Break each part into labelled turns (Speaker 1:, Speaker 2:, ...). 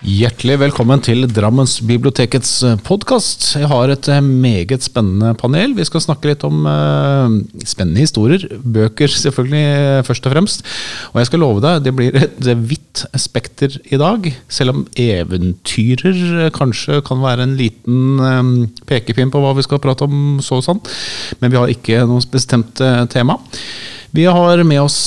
Speaker 1: Hjertelig velkommen til Drammensbibliotekets podkast. Jeg har et eh, meget spennende panel. Vi skal snakke litt om uh, spennende historier. Bøker, selvfølgelig, eh, først og fremst. Og jeg skal love deg, det blir et vidt spekter i dag. Selv om eventyrer kanskje kan være en liten pekepinn på hva vi skal prate om, så og sånn. Men vi har ikke noe bestemt tema. Vi har med oss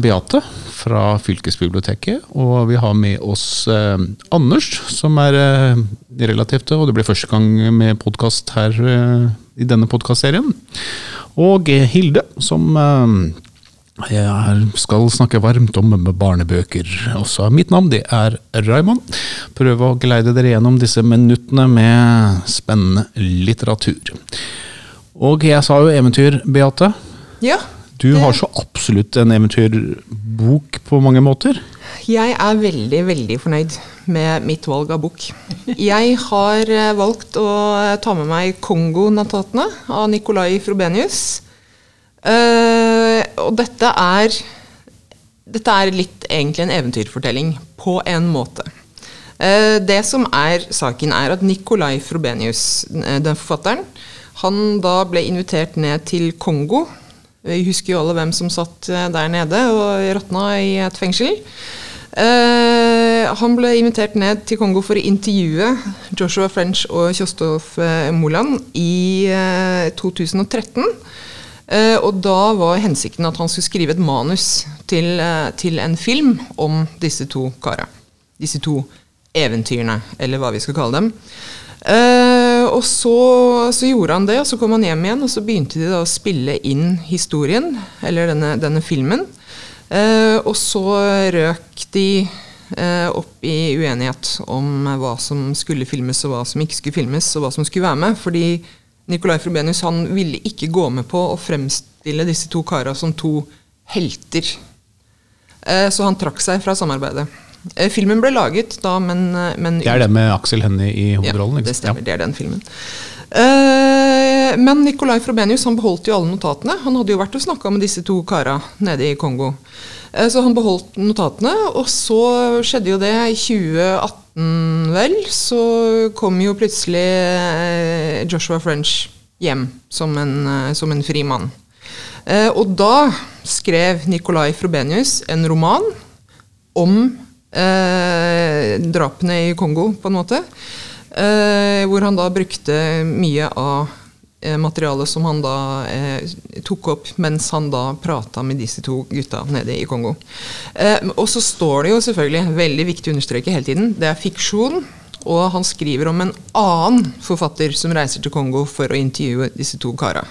Speaker 1: Beate fra fylkesbiblioteket. Og vi har med oss eh, Anders, som er eh, relativt Og det blir første gang med podkast her eh, i denne podkastserien. Og Hilde, som jeg skal snakke varmt om barnebøker. Også mitt navn det er Raymond. Prøve å geleide dere gjennom disse minuttene med spennende litteratur. Og jeg sa jo eventyr, Beate.
Speaker 2: Ja.
Speaker 1: Du har så absolutt en eventyrbok på mange måter.
Speaker 2: Jeg er veldig, veldig fornøyd med mitt valg av bok. Jeg har eh, valgt å ta med meg 'Kongo-natatene' av Nicolai Frobenius. Uh, og dette er Dette er litt egentlig en eventyrfortelling, på en måte. Uh, det som er saken, er at Nicolai Frobenius, den forfatteren, han da ble invitert ned til Kongo vi husker jo alle hvem som satt eh, der nede og råtna i et fengsel. Uh, han ble invitert ned til Kongo for å intervjue Joshua French og Kjostolf uh, Moland i uh, 2013. og da var hensikten at han skulle skrive et manus til, til en film om disse to kara. Disse to eventyrene, eller hva vi skal kalle dem. Uh, og så, så, gjorde han det, og så kom han hjem igjen, og så begynte de da å spille inn historien, eller denne, denne filmen. Eh, og så røk de eh, opp i uenighet om hva som skulle filmes, og hva som ikke skulle filmes, og hva som skulle være med. Fordi Nicolai Frobenius han ville ikke gå med på å fremstille disse to kara som to helter. så han trakk seg fra samarbeidet. Eh, filmen ble laget da, men, eh, men
Speaker 1: Det er det med Aksel Hennie i hovedrollen?
Speaker 2: Ja, det stemmer. Ja. Det er den filmen. Uh, men Nicolai Frobenius han beholdt jo alle notatene. Han hadde jo vært og snakka med disse to kara nede i Kongo. Så han beholdt notatene, og så skjedde jo det i 2018, vel. Så kom jo plutselig Joshua French hjem som en, som en fri mann. og da skrev Nicolai Frobenius en roman om eh, drapene i Kongo, på en måte. Eh, hvor han da brukte mye av eh, materialet som han da eh, tok opp mens han da prata med disse to gutta nede i Kongo. Eh, og så står det jo selvfølgelig, veldig viktig å understreke hele tiden, det er fiksjon. Og han skriver om en annen forfatter som reiser til Kongo for å intervjue disse to kara.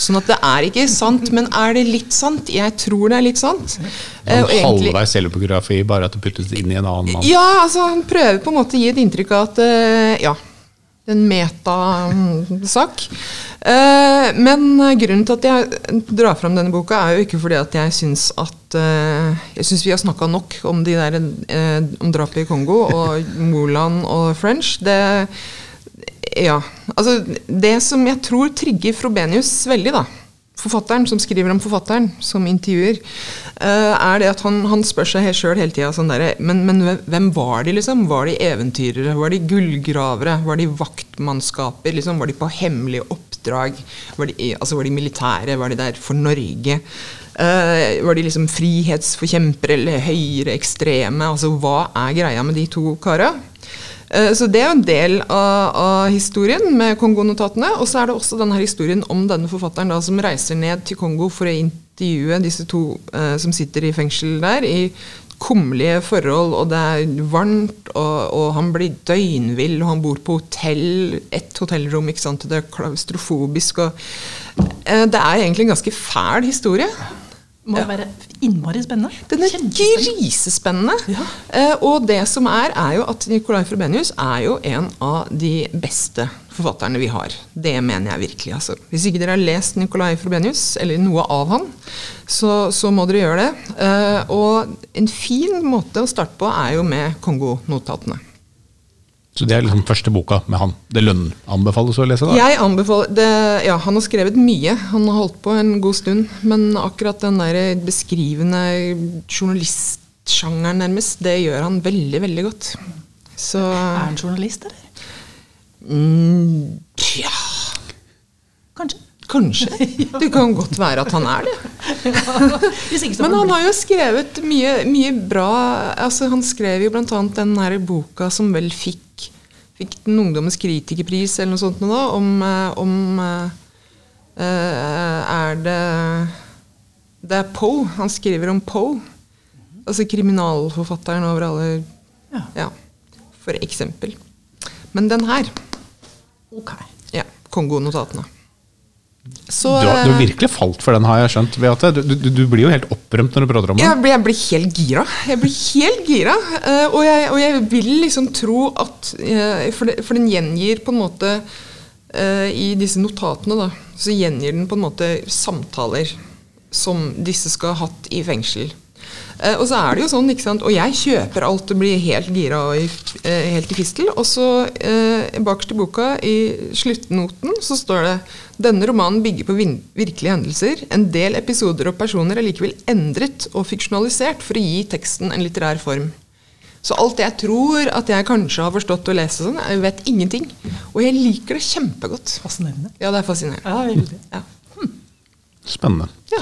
Speaker 2: Sånn at det er ikke sant, men er det litt sant? Jeg tror det er litt sant.
Speaker 1: Uh, halvveis selvbiografi, bare at det puttes inn i en annen mann?
Speaker 2: Ja, altså han prøver på en måte å gi et inntrykk av at uh, ja, en metasak. Uh, men grunnen til at jeg drar fram denne boka, er jo ikke fordi at jeg syns at Jeg syns vi har snakka nok om de der om drapet i Kongo og Moland og French. Det ja. Altså, det som jeg tror trigger Frobenius veldig, da, forfatteren som skriver om forfatteren, som intervjuer, uh, er det at han, han spør seg sjøl hele tida sånn derre men, men, hvem var de, liksom? Var de eventyrere? Var de gullgravere? Var de vaktmannskaper? Liksom? Var de på hemmelige oppdrag? Var de, altså, var de militære? Var de der for Norge? Uh, var de liksom frihetsforkjempere eller høyreekstreme? Altså, hva er greia med de to kara? Eh, så det er jo en del av, av historien med Kongo-notatene. Og så er det også denne historien om denne forfatteren da, som reiser ned til Kongo for å intervjue disse to eh, som sitter i fengsel der, i kummerlige forhold, og det er varmt, og, og, han blir døgnvill, og han bor på hotell, ett hotellrom, ikke sant, det er klaustrofobisk. Og, eh, det er egentlig en ganske fæl historie.
Speaker 3: Må ja. være innmari spennende.
Speaker 2: Den er grisespennende. Ja. Eh, og det som er, er jo at Nicolai Frobenius er jo en av de beste forfatterne vi har. Det mener jeg virkelig. Altså. Hvis ikke dere har lest Nicolai Frobenius, eller noe av han, så, så må dere gjøre det. Eh, og en fin måte å starte på er jo med Kongo-notatene.
Speaker 1: Så det er liksom første boka med han. Det lønn anbefales å lese? da?
Speaker 2: Jeg anbefaler det, Ja, han har skrevet mye. Han har holdt på en god stund. Men akkurat den der beskrivende journalist jaktsjangeren, nærmest, det gjør han veldig, veldig godt. Så
Speaker 3: Er han journalist, eller?
Speaker 2: mm, Ja,
Speaker 3: Kanskje.
Speaker 2: Kanskje. Det kan godt være at han er det. Men han har jo skrevet mye, mye bra altså Han skrev jo bl.a. den her boka som vel fikk, fikk den Ungdommens kritikerpris eller noe sånt nå, da, om, eh, om eh, Er det Det er Poe. Han skriver om Poe. Altså kriminalforfatteren over alle
Speaker 3: Ja.
Speaker 2: Ja, for eksempel. Men den her,
Speaker 3: Ok.
Speaker 2: ja, Kongo-notatene. Så
Speaker 1: Du har, du har
Speaker 2: eh,
Speaker 1: virkelig falt for den, har jeg skjønt. Du, du, du blir jo helt opprømt når du prater om den.
Speaker 2: Jeg blir, jeg blir helt gira. Jeg blir helt gira. eh, og, jeg, og jeg vil liksom tro at eh, for, det, for den gjengir på en måte I disse notatene, da, så gjengir den på en måte samtaler som disse skal ha hatt i fengsel. Eh, og så er det jo sånn, ikke sant, og jeg kjøper alt og blir helt gira og i, eh, helt i fistel. Og så eh, bakerst i boka, i sluttnoten, så står det denne romanen bygger på virkelige hendelser. En del episoder og personer er likevel endret og fiksjonalisert for å gi teksten en litterær form. Så alt jeg tror at jeg kanskje har forstått å lese sånn, jeg vet ingenting. Og jeg liker det kjempegodt.
Speaker 3: Fascinerende.
Speaker 2: Ja, det er fascinerende.
Speaker 3: Ja, veldig.
Speaker 2: Ja.
Speaker 1: Spennende.
Speaker 2: Ja.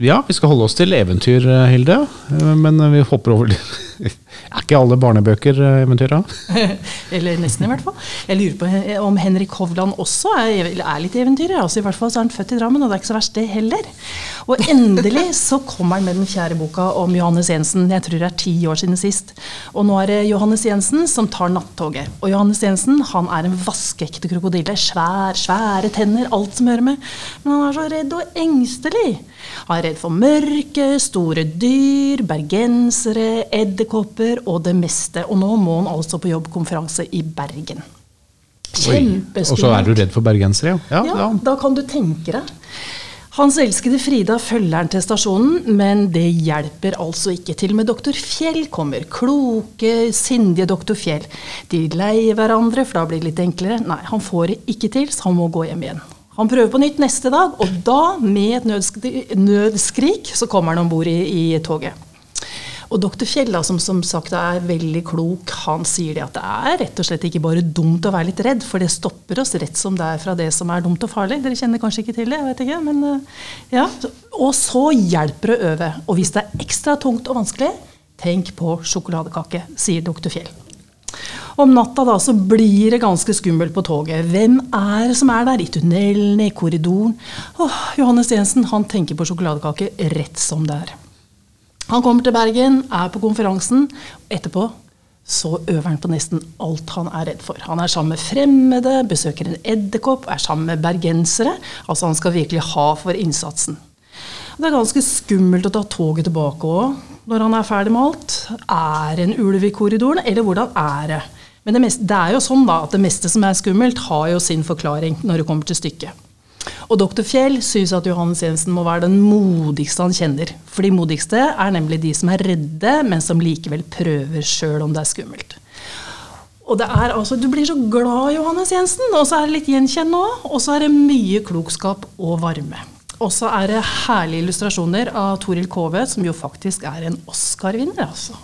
Speaker 1: Ja, vi skal holde oss til eventyr, eh, Hilde. Eh, Men vi hopper over Er ikke alle barnebøker eh, eventyr, da?
Speaker 3: Eller nesten, i hvert fall. Jeg lurer på eh, om Henrik Hovland også er, er litt eventyrer. Altså, I hvert fall så er han født i Drammen, og det er ikke så verst, det heller. Og endelig så kommer han med den fjerde boka om Johannes Jensen. Jeg tror det er ti år siden sist. Og nå er det Johannes Jensen som tar nattoget. Og Johannes Jensen han er en vaskeekte krokodille. Svær, svære tenner, alt som hører med. Men han er så redd og engstelig. Han er redd for mørke, store dyr, bergensere, edderkopper og det meste. Og nå må han altså på jobbkonferanse i Bergen.
Speaker 1: Kjempeskummelt. Og så er du redd for bergensere, ja?
Speaker 3: Ja,
Speaker 1: ja.
Speaker 3: da kan du tenke deg. Hans elskede Frida følger han til stasjonen, men det hjelper altså ikke. Til og med doktor Fjell kommer. Kloke, sindige doktor Fjell. De leier hverandre, for da blir det litt enklere. Nei, han får det ikke til, så han må gå hjem igjen. Han prøver på nytt neste dag, og da, med et nødskrik, nødskrik så kommer han om bord i, i toget. Og doktor Fjell, da, som som sagt er veldig klok, han sier det at det er rett og slett ikke bare dumt å være litt redd, for det stopper oss rett som det er fra det som er dumt og farlig. Dere kjenner kanskje ikke til det, jeg vet ikke, men eh, ja. Og så hjelper det å øve. Og hvis det er ekstra tungt og vanskelig, tenk på sjokoladekake, sier doktor Fjell. Om natta da, så blir det ganske skummelt på toget. Hvem er det som er der? I tunnelen, i korridoren? Åh, Johannes Jensen han tenker på sjokoladekake rett som det er. Han kommer til Bergen, er på konferansen. og Etterpå så øver han på nesten alt han er redd for. Han er sammen med fremmede, besøker en edderkopp, er sammen med bergensere. Altså han skal virkelig ha for innsatsen. Det er ganske skummelt å ta toget tilbake òg, når han er ferdig med alt. Er en ulv i korridoren, eller hvordan er det? Men det, meste, det er jo sånn da, at det meste som er skummelt, har jo sin forklaring når det kommer til stykket. Og doktor Fjell syns at Johannes Jensen må være den modigste han kjenner. For de modigste er nemlig de som er redde, men som likevel prøver sjøl om det er skummelt. Og det er altså, Du blir så glad Johannes Jensen, og så er det litt gjenkjennende òg. Og så er det mye klokskap og varme. Og så er det herlige illustrasjoner av Toril Kove, som jo faktisk er en Oscar-vinner. altså.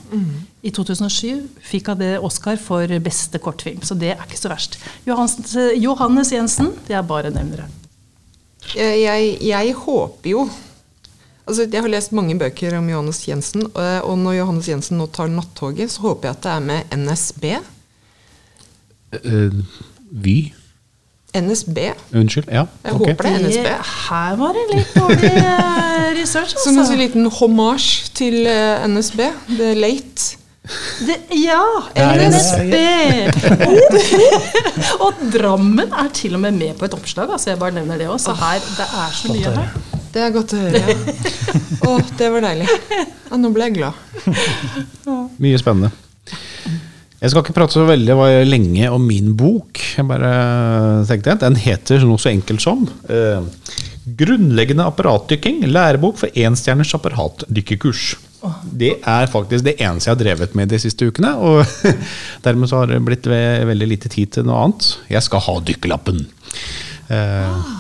Speaker 3: I 2007 fikk hun det Oscar for beste kortfilm, så det er ikke så verst. Johannes, Johannes Jensen, det er bare nevnere.
Speaker 2: Jeg, jeg, jeg håper jo Altså, jeg har lest mange bøker om Johannes Jensen, og og når Johannes Jensen nå tar nattoget, så håper jeg at det er med NSB.
Speaker 1: Uh, Vy?
Speaker 2: NSB.
Speaker 1: Unnskyld. Ja.
Speaker 2: Jeg
Speaker 1: okay.
Speaker 2: håper det er NSB.
Speaker 3: Her var det litt dårlig research, altså.
Speaker 2: Som en
Speaker 3: altså.
Speaker 2: sånn liten hommage til eh, NSB. The Late.
Speaker 3: Det, ja, NSB! og Drammen er til og med med på et oppslag, altså jeg bare nevner det òg. Så her, det er så mye her.
Speaker 2: Det er godt å høre. Ja. Å, det var deilig. Ja, nå ble jeg glad.
Speaker 1: Mye spennende. Jeg skal ikke prate så veldig lenge om min bok. Jeg bare tenkte Den heter noe så enkelt som eh, 'Grunnleggende apparatdykking. Lærebok for enstjerners apparatdykkerkurs'. Det er faktisk det eneste jeg har drevet med de siste ukene. Og dermed så har det blitt ve veldig lite tid til noe annet. Jeg skal ha dykkerlappen. Eh,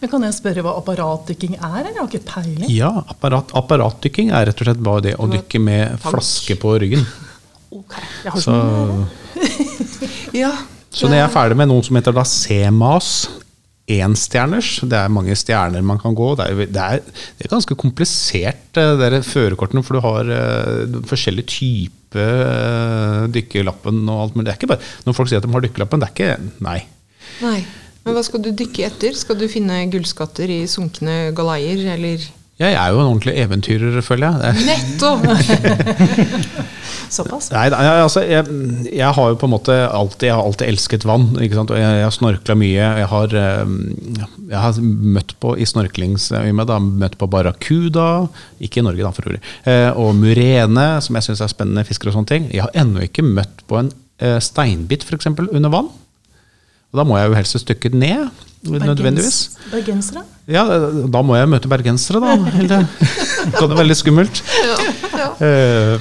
Speaker 3: Men Kan jeg spørre hva apparatdykking er? eller? Jeg har ikke peiling.
Speaker 1: Ja, apparat, apparatdykking er rett og slett bare det å dykke med flaske på ryggen.
Speaker 3: Ok, jeg har
Speaker 1: Så,
Speaker 3: sånn,
Speaker 2: Ja.
Speaker 1: så når jeg er ferdig med noen som heter da CMAS, énstjerners, det er mange stjerner man kan gå, det er, det er, det er ganske komplisert, eh, det er førerkortene, for du har uh, forskjellige typer uh, dykkerlappen og alt mulig. Det er ikke bare, når folk sier at de har dykkerlappen, det er ikke, nei.
Speaker 2: Nei. Men hva skal du dykke etter? Skal du finne gullskatter i sunkne galeier, eller
Speaker 1: Jeg er jo en ordentlig eventyrer, føler jeg.
Speaker 2: Nettopp!
Speaker 3: såpass.
Speaker 1: Nei, nei, altså, jeg, jeg har jo på en måte alltid, jeg har alltid elsket vann. Ikke sant? Og jeg, jeg har snorkla mye. Jeg har, eh, jeg har møtt på i snorklingsøyemed møtt på barracuda, ikke i Norge da, for øvrig, eh, og murene, som jeg syns er spennende fisker og sånne ting. Jeg har ennå ikke møtt på en eh, steinbit f.eks. under vann. Og da må jeg jo helst et stykke ned, nødvendigvis.
Speaker 3: Bergens- Bergensere?
Speaker 1: Ja, da må jeg møte bergensere, da. Eller, det kan være veldig skummelt. Ja,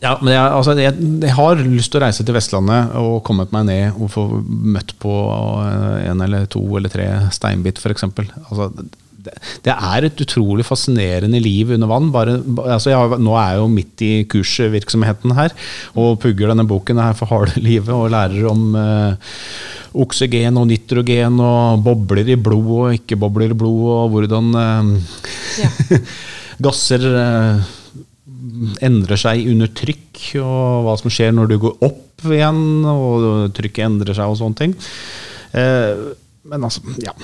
Speaker 1: ja, men jeg, altså, jeg, jeg har lyst til å reise til Vestlandet og kommet meg ned og få møtt på eh, en eller to eller tre steinbit, f.eks. Altså, det, er et utrolig fascinerende liv under vann. Bare, altså jeg nå er jeg jo midt i kursvirksomheten her og pugger denne boken her for harde livet og lærer om eh, oksygen og nitrogen og bobler i blod og ikke bobler i blod, og hvordan eh, gasser eh, endrer seg under trykk, og hva som skjer når du går opp igjen, og trykket endrer seg og sånne ting. Eh, men altså, ja.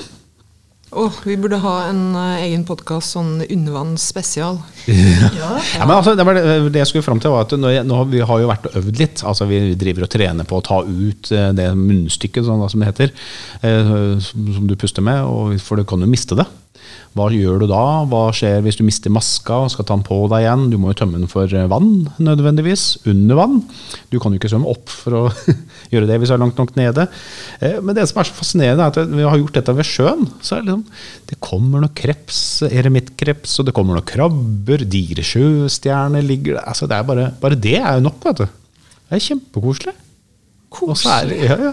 Speaker 2: Åh, vi burde ha en uh, egen podkast, sånn undervannsspesial.
Speaker 3: Ja.
Speaker 1: Ja, men altså, det, var det, det jeg skulle fram til var at nå, nå, Vi har jo vært og øvd litt. altså Vi driver og trener på å ta ut uh, det munnstykket, sånn, da, som det heter, uh, som, som du puster med, og, for du kan jo miste det. Hva gjør du da? Hva skjer hvis du mister maska og skal ta den på deg igjen? Du må jo tømme den for eh, vann, nødvendigvis. Under vann. Du kan jo ikke svømme opp for å gjøre det hvis du er langt nok nede. Eh, Men det som er så fascinerende, er at vi har gjort dette ved sjøen. Så er det, liksom, det kommer noe kreps, eremittkreps, og det kommer noen krabber, digre sjøstjerner ligger der. Altså, det er bare, bare det er jo nok, vet du. Det er kjempekoselig. Og så er ja, ja.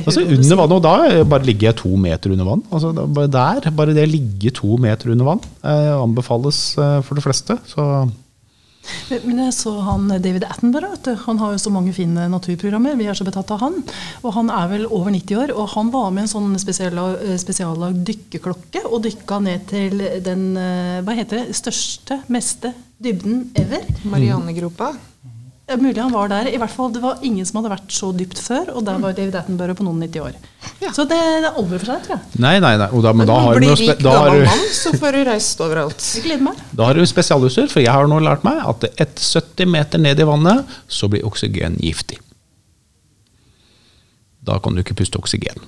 Speaker 1: Altså, under vann, og da bare ligger jeg to meter under vann. Altså, bare der, bare det å ligge to meter under vann eh, anbefales eh, for de fleste. Så
Speaker 3: Men jeg så han David Attenborough. Han har jo så mange fine naturprogrammer. Vi er så betatt av han. Og han er vel over 90 år, og han var med en sånn spesiallagd spesiallag dykkerklokke og dykka ned til den eh, hva heter det, største, meste dybden ever.
Speaker 2: Marianegropa.
Speaker 3: Er mulig han var der. I hvert fall, Det var ingen som hadde vært så dypt før, og der var David Attenborough på noen 90 år.
Speaker 2: Ja.
Speaker 3: Så det, det er alvor for seg, tror jeg.
Speaker 1: Nei, nei, nei. Og da, men da har
Speaker 2: blir rik gammel mann, så får du reist overalt.
Speaker 3: Jeg gleder meg.
Speaker 1: Da har du spesialutstyr, for jeg har nå lært meg at etter 70 meter ned i vannet, så blir oksygen giftig. Da kan du ikke puste oksygen.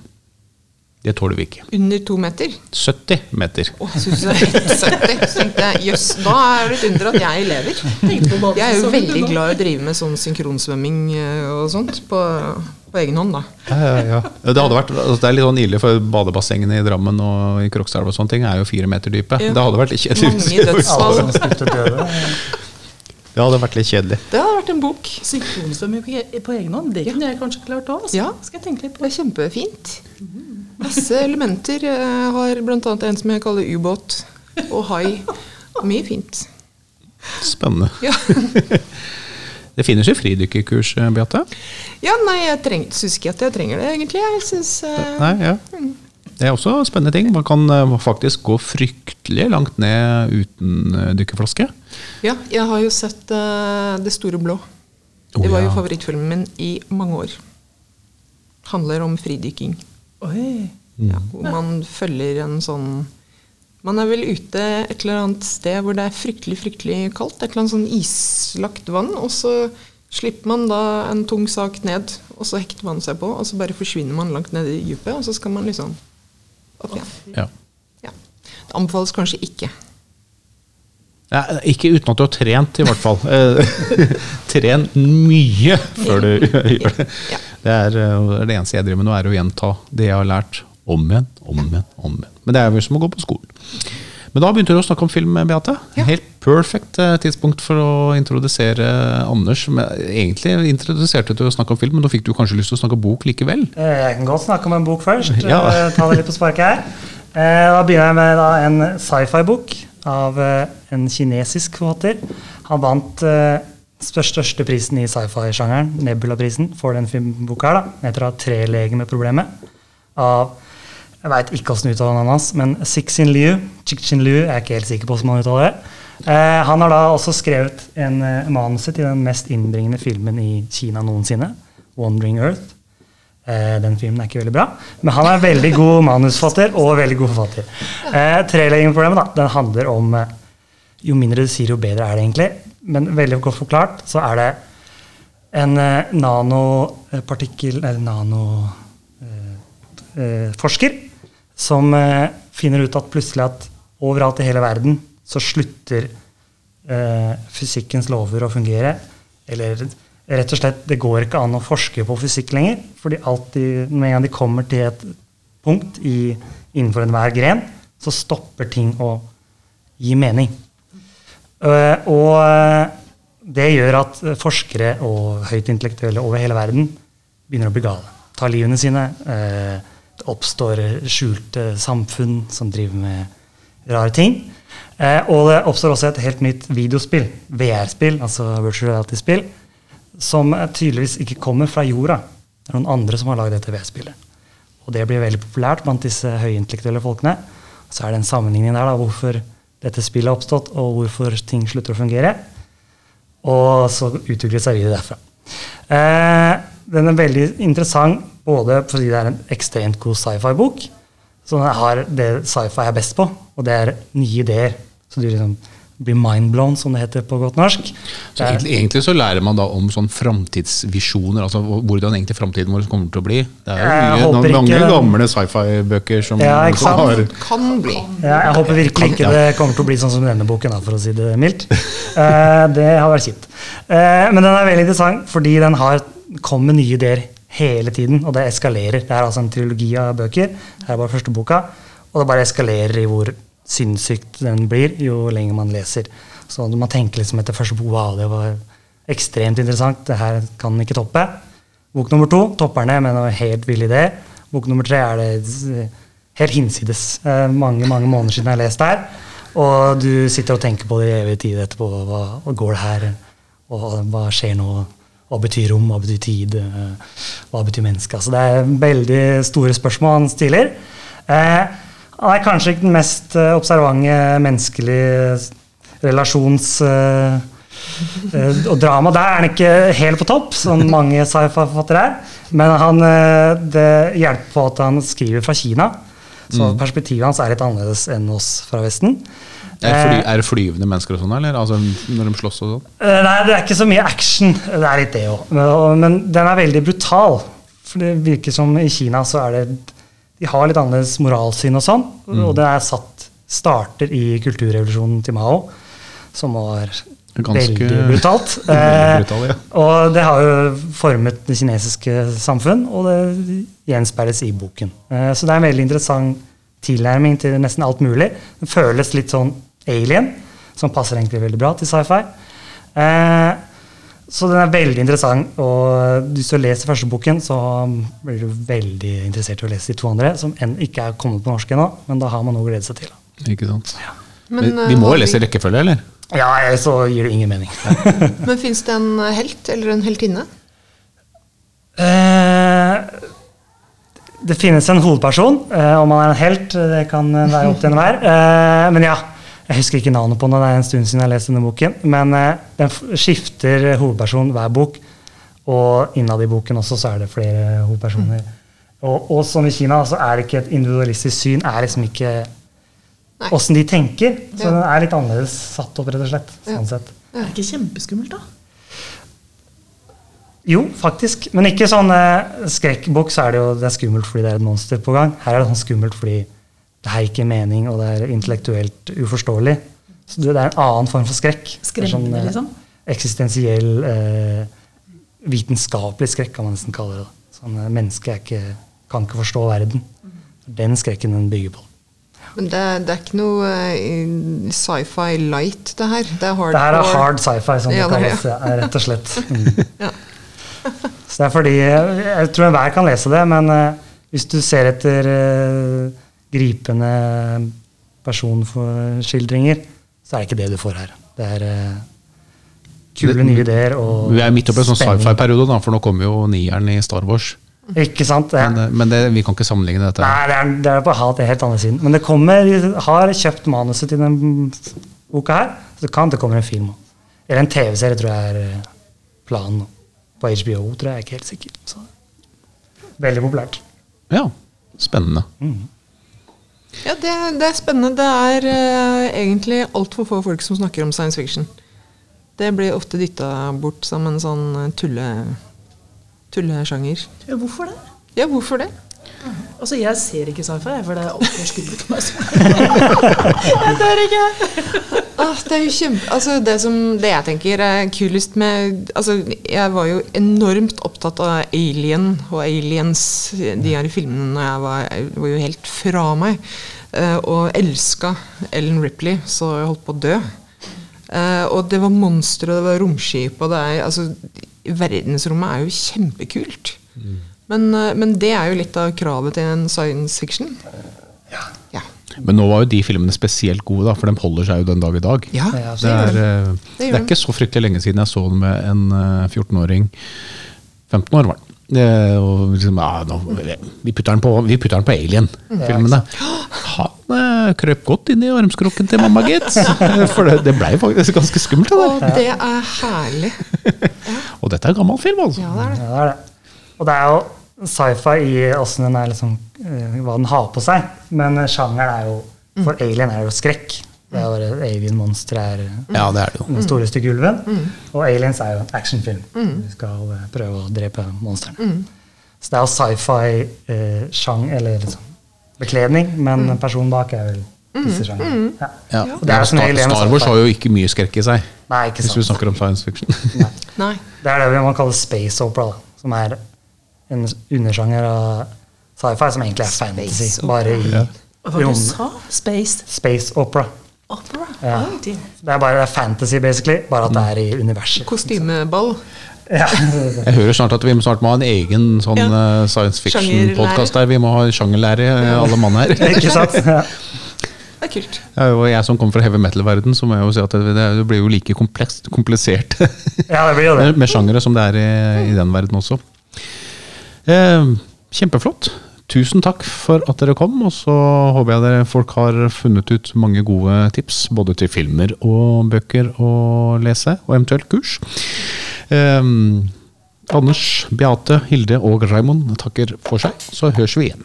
Speaker 1: Det tåler vi ikke.
Speaker 2: Under to meter.
Speaker 1: 70 meter.
Speaker 2: Å, jeg synes det er 70. Så tenkte jeg, jøss, da er det et under at jeg lever. Jeg er jo veldig glad i å drive med sånn synkronsvømming eh, og sånt på, på egen hånd, da.
Speaker 1: Ja, ja, ja. Det, hadde vært, altså det er litt sånn ille, for badebassengene i Drammen og i Krokstadelv og sånne ting er jo fire meter dype.
Speaker 2: Ja.
Speaker 1: Det hadde vært litt kjedelig.
Speaker 2: Mange dødsfall.
Speaker 1: Det hadde vært litt kjedelig.
Speaker 2: Det hadde vært en bok.
Speaker 3: Synkronsvømming på, på egen hånd, det kunne jeg kanskje klart òg.
Speaker 2: Ja.
Speaker 3: Skal jeg tenke litt
Speaker 2: Det
Speaker 3: på.
Speaker 2: er kjempefint. Masse elementer. Jeg har bl.a. en som jeg kaller ubåt. Og hai. Mye fint.
Speaker 1: Spennende.
Speaker 2: Ja,
Speaker 1: Det finnes jo fridykkerkurs, eh, Beate.
Speaker 2: ja nei, jeg syns ikke at jeg trenger det, egentlig. Jeg synes, uh,
Speaker 1: Nei, ja. Det er også spennende ting. Man kan eh, faktisk gå fryktelig langt ned uten eh, dykkerflaske.
Speaker 2: Ja, jeg har jo sett uh, Det store blå. Det var jo favorittfilmen min i mange år. Handler om fridykking.
Speaker 3: Oi.
Speaker 2: Ja, hvor man følger en sånn Man er vel ute et eller annet sted hvor det er fryktelig fryktelig kaldt. Et eller annet sånn islagt vann. Og så slipper man da en tung sak ned, og så hekter man seg på. Og så bare forsvinner man langt ned i dypet, og så skal man liksom opp igjen.
Speaker 1: Ja.
Speaker 2: Ja. Det anbefales kanskje ikke.
Speaker 1: Ja, ikke uten at du har trent, i hvert fall. Eh, Tren mye før du gjør det. Det er eh, det eneste jeg driver med nå, er å gjenta det jeg har lært om igjen, om igjen, om igjen. Men det er vel som å gå på skolen. Men da begynte du å snakke om film, Beate.
Speaker 2: Ja.
Speaker 1: Helt perfekt eh, tidspunkt for å introdusere Anders. Men egentlig introduserte du å snakke om film, men da fikk du kanskje lyst til å snakke om bok likevel?
Speaker 4: Eh, Jeg kan godt snakke om en bok først.
Speaker 1: Ja.
Speaker 4: Eh, Ta det litt på sparket her. Eh, da begynner jeg med en sci-fi-bok av eh, en kinesisk forfatter. Han vant eh, største, prisen i sci-fi-sjangeren, Nebula-prisen, for den filmboka her. da. Den heter da 'Trelegemet-problemet' av jeg veit ikke hvordan uttaler han hans, men Sixin Liu. Chixin Liu, jeg er ikke helt sikker på hvordan man uttaler det. Eh, han har da også skrevet en eh, manuset til den mest innbringende filmen i Kina noensinne, 'Wandering Earth'. Eh, den filmen er ikke veldig bra, men han er veldig god manusforfatter og veldig god forfatter. Eh, Treleggingsproblemet da, den handler om eh, Jo mindre du sier, jo bedre er det egentlig. Men veldig godt forklart så er det en eh, nanopartikkel Eller nanoforsker som eh, finner ut at plutselig at overalt i hele verden så slutter eh, fysikkens lover å fungere. Eller rett og slett, det går ikke an å forske på fysikk lenger. fordi alltid, med en gang de kommer til et punkt i, innenfor enhver gren, så stopper ting å gi mening. Eh, og eh, det gjør at forskere og høyt intellektuelle over hele verden begynner å bli gale. Tar livene sine. eh, det oppstår skjulte samfunn som driver med rare ting. Og det oppstår også et helt nytt videospill, VR-spill, altså virtual reality-spill, som tydeligvis ikke kommer fra jorda. Det er noen andre som har lagd dette VR-spillet. Og det blir veldig populært blant disse høyintellektuelle folkene. Så er det en sammenligning der da, hvorfor dette spillet har oppstått, og hvorfor ting slutter å fungere. Og så utvikler det seg videre derfra. Eh, den er veldig interessant både fordi det er en ekstremt god sci-fi-bok, så den har det sci-fi er best på, og det er nye ideer. Så du liksom blir mindblown, som det heter på godt norsk.
Speaker 1: Så egentlig, egentlig så lærer man da om sånn framtidsvisjoner, altså hvordan egentlig framtiden vår kommer til å bli. Det er jo mye,
Speaker 4: noen,
Speaker 1: mange gamle sci-fi-bøker som,
Speaker 4: Ja,
Speaker 1: har
Speaker 2: Kan bli.
Speaker 4: Ja, jeg håper virkelig ikke det kommer til å bli sånn som denne boken, for å si det mildt. Uh, det har vært kjipt. Uh, men den er veldig interessant fordi den har, kommet med nye ideer hele tiden, og det eskalerer. Det er altså en trilogi av bøker. Det er bare første boka, og det bare eskalerer i hvor sinnssykt den blir jo lenger man leser. Så man tenker liksom etter første bok wow, det var ekstremt interessant, det her kan ikke toppe. Bok nummer to topper den med en helt vill idé. Bok nummer tre er det eh, helt hinsides. Eh, mange mange måneder siden jeg har lest det her. Og du sitter og tenker på det i evig tid etterpå. Hva, hva går det her? Og hva skjer nå? Hva betyr rom? Hva betyr tid? Eh, Hva betyr menneske? Altså, det er veldig store spørsmål han stiller. Eh, han er kanskje ikke den mest eh, observante menneskelige relasjons... eh, Eh, og drama der er han ikke helt på topp, som mange sci-fi-forfattere er. Men han, det hjelper på at han skriver fra Kina. Så perspektivet hans er litt annerledes enn oss fra Vesten.
Speaker 1: er, fly, er det flyvende mennesker og sånn, eller? Altså, når de slåss og sånn?
Speaker 4: Nei, det er ikke så mye action. Det er litt det òg. Men, men den er veldig brutal. For det virker som i Kina så er det De har litt annerledes moralsyn og sånn. Og det er satt starter i kulturrevolusjonen til Mao, som var
Speaker 1: Ganske-
Speaker 4: veldig brutalt. Eh,
Speaker 1: brutal, ja.
Speaker 4: og det har jo formet det kinesiske samfunn, og det gjenspeiles i boken. Eh, så det er en veldig interessant tilnærming til nesten alt mulig. Det føles litt sånn alien, som passer egentlig veldig bra til sci-fi. Eh, så den er veldig interessant, og hvis du leser første boken, så blir du veldig interessert i å lese de to andre, som enn ikke er kommet på norsk ennå, men da har man noe å glede seg til.
Speaker 1: Ikke sant?
Speaker 2: Ja.
Speaker 1: Men,
Speaker 2: vi,
Speaker 1: vi må jo lese i rekkefølge, eller?
Speaker 4: Ja, så gir det ingen mening.
Speaker 2: Men fins det en helt eller en heltinne?
Speaker 4: Eh, det finnes en hovedperson. Eh, om han er en helt, det kan være opp til enhver. Eh, men ja, jeg husker ikke navnet på den, det er en stund siden jeg har lest denne boken. Men eh, den skifter hovedperson hver bok, og innad i boken også så er det flere hovedpersoner. Og, og som i Kina så er det ikke et individualistisk syn, er liksom ikke åssen de tenker. Så
Speaker 2: Ja.
Speaker 4: den er litt annerledes satt opp, rett og slett. sånn sett.
Speaker 3: Det er ikke kjempeskummelt, da?
Speaker 4: Jo, faktisk. Men ikke sånn eh, skrekkbok, så er det jo det er skummelt fordi det er et monster på gang. Her er det sånn skummelt fordi det er ikke mening, og det er intellektuelt uforståelig. Så det er en annen form for skrekk.
Speaker 3: Skremmende,
Speaker 4: eh,
Speaker 3: liksom?
Speaker 4: Eksistensiell, eh, vitenskapelig skrekk, kan man nesten kalle det. Sånn, eh, Mennesket er ikke, kan ikke forstå verden. Den skrekken den bygger på.
Speaker 2: Men det, det er ikke noe eh, sci-fi light, det her. Det er hard,
Speaker 4: Det her er hard sci-fi, som
Speaker 2: Ja,
Speaker 4: det
Speaker 2: er
Speaker 4: kalles. ja, rett og slett. Mm.
Speaker 2: Ja.
Speaker 4: Så det er fordi Jeg tror enhver kan lese det, men uh, hvis du ser etter uh, gripende personskildringer, så er det ikke det du får her. Det er eh, kule nye ideer og
Speaker 1: Vi er midt oppi en sånn sci-fi-periode, for nå kommer jo nieren i Star Wars.
Speaker 4: Ikke sant? Ja.
Speaker 1: Men, eh, men det, vi kan ikke sammenligne dette.
Speaker 4: Nei, det er, det er på hat i helt andre siden. Men det kommer, de har kjøpt manuset til den boka her, så kan det komme en film. Eller en TV-serie, tror jeg er eh, planen. På HBO, tror jeg. jeg er ikke helt sikker. Så. Veldig populært.
Speaker 1: Ja, spennende.
Speaker 2: Ja, det, det er spennende. Det er uh, egentlig altfor få folk som snakker om science fiction. Det blir ofte dytta bort som en sånn eh, tulle, tullesjanger.
Speaker 3: Ja, hvorfor det?
Speaker 2: Ja, hvorfor det?
Speaker 3: Altså, Jeg ser ikke sci-fi, for det er altfor skummelt for meg. jeg tør ikke!
Speaker 2: Ah, det er jo kjempe... Altså, det, som, det jeg tenker er kulest med Altså, jeg var jo enormt opptatt av Alien og Aliens, de her filmene, når jeg var, jeg var jo helt fra meg. Uh, og elska Ellen Ripley, så jeg holdt på å dø. Uh, og det var monstre, og det var romskip, og det er Altså, verdensrommet er jo kjempekult. Men, uh, men det er jo litt av kravet til en science fiction. Ja.
Speaker 1: Men nå var jo de filmene spesielt gode, da, for de holder seg jo den dag i dag.
Speaker 2: Ja,
Speaker 4: Ja,
Speaker 1: Det er, eh,
Speaker 2: Det
Speaker 1: det er ikke så fryktelig lenge siden jeg så den med en eh, 14-åring. 15 år var den. Eh, Og liksom, ja, nå, vi, putter den på, vi putter den på Alien-filmene. Han eh, krøp godt inn i armskroken til mamma, gitt. For det, det blei faktisk ganske skummelt. Det
Speaker 2: Og det er herlig.
Speaker 1: Og dette er gammel film, altså.
Speaker 2: Ja, det er det.
Speaker 4: Ja, det er det. Og det er jo sci-fi i åssen den er liksom, eh, hva den har på seg. Men eh, sjangeren er jo For Alien er jo skrekk. Det er jo Alien-monster er
Speaker 1: Ja, det er det jo.
Speaker 4: den store stygge ulven. Og Aliens er jo en actionfilm. Vi skal eh, prøve å drepe monstrene. Så det er jo sci-fi-sjang, eller liksom bekledning, men personen bak er vel disse sjangerne. Ja.
Speaker 1: Ja.
Speaker 4: Og det er
Speaker 1: Star,
Speaker 4: Alien
Speaker 1: Star Wars har jo ikke mye skrekk i seg,
Speaker 4: Nei, ikke
Speaker 1: hvis vi snakker om science fiction.
Speaker 4: Nei.
Speaker 2: Nei.
Speaker 4: Det er det man kaller space opera, da, som er en undersjanger av sci-fi som egentlig er fantasy.
Speaker 2: Space
Speaker 4: Bare i
Speaker 1: Ja.
Speaker 3: Hva var det du sa? Space
Speaker 4: Space opera.
Speaker 3: opera?
Speaker 4: Ja.
Speaker 3: Oh, det-
Speaker 4: er bare det er fantasy, basically, bare at det er i universet.
Speaker 2: Kostymeball.
Speaker 4: Ja.
Speaker 1: Jeg hører snart at vi snart må ha en egen sånn
Speaker 2: Ja.
Speaker 1: eh, science fiction-podkast der. Vi må ha sjangerlære, eh, alle mann her.
Speaker 4: Ikke sant? Ja.
Speaker 2: Det er kult.
Speaker 1: Ja, og jeg som kommer fra heavy metal-verden, så må jeg jo si at det, det blir jo like komplekst, komplisert
Speaker 4: ja, det blir jo det.
Speaker 1: med, med sjangere som det er i, i den verden også. Eh, kjempeflott. Tusen takk for at dere kom, og så håper jeg dere folk har funnet ut mange gode tips, både til filmer og bøker å lese, og eventuelt kurs. Eh, Anders, Beate, Hilde og Raymond takker for seg, så høres vi igjen.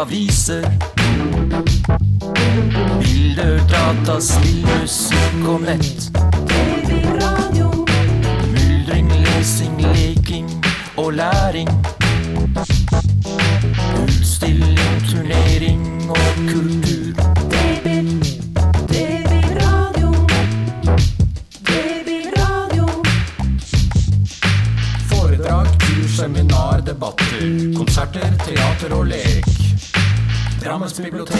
Speaker 5: Aviser. Bilder, data, spill, musikk og nett. Myldring, lesing, leking og læring. Utstilling, turnering og kultur. people take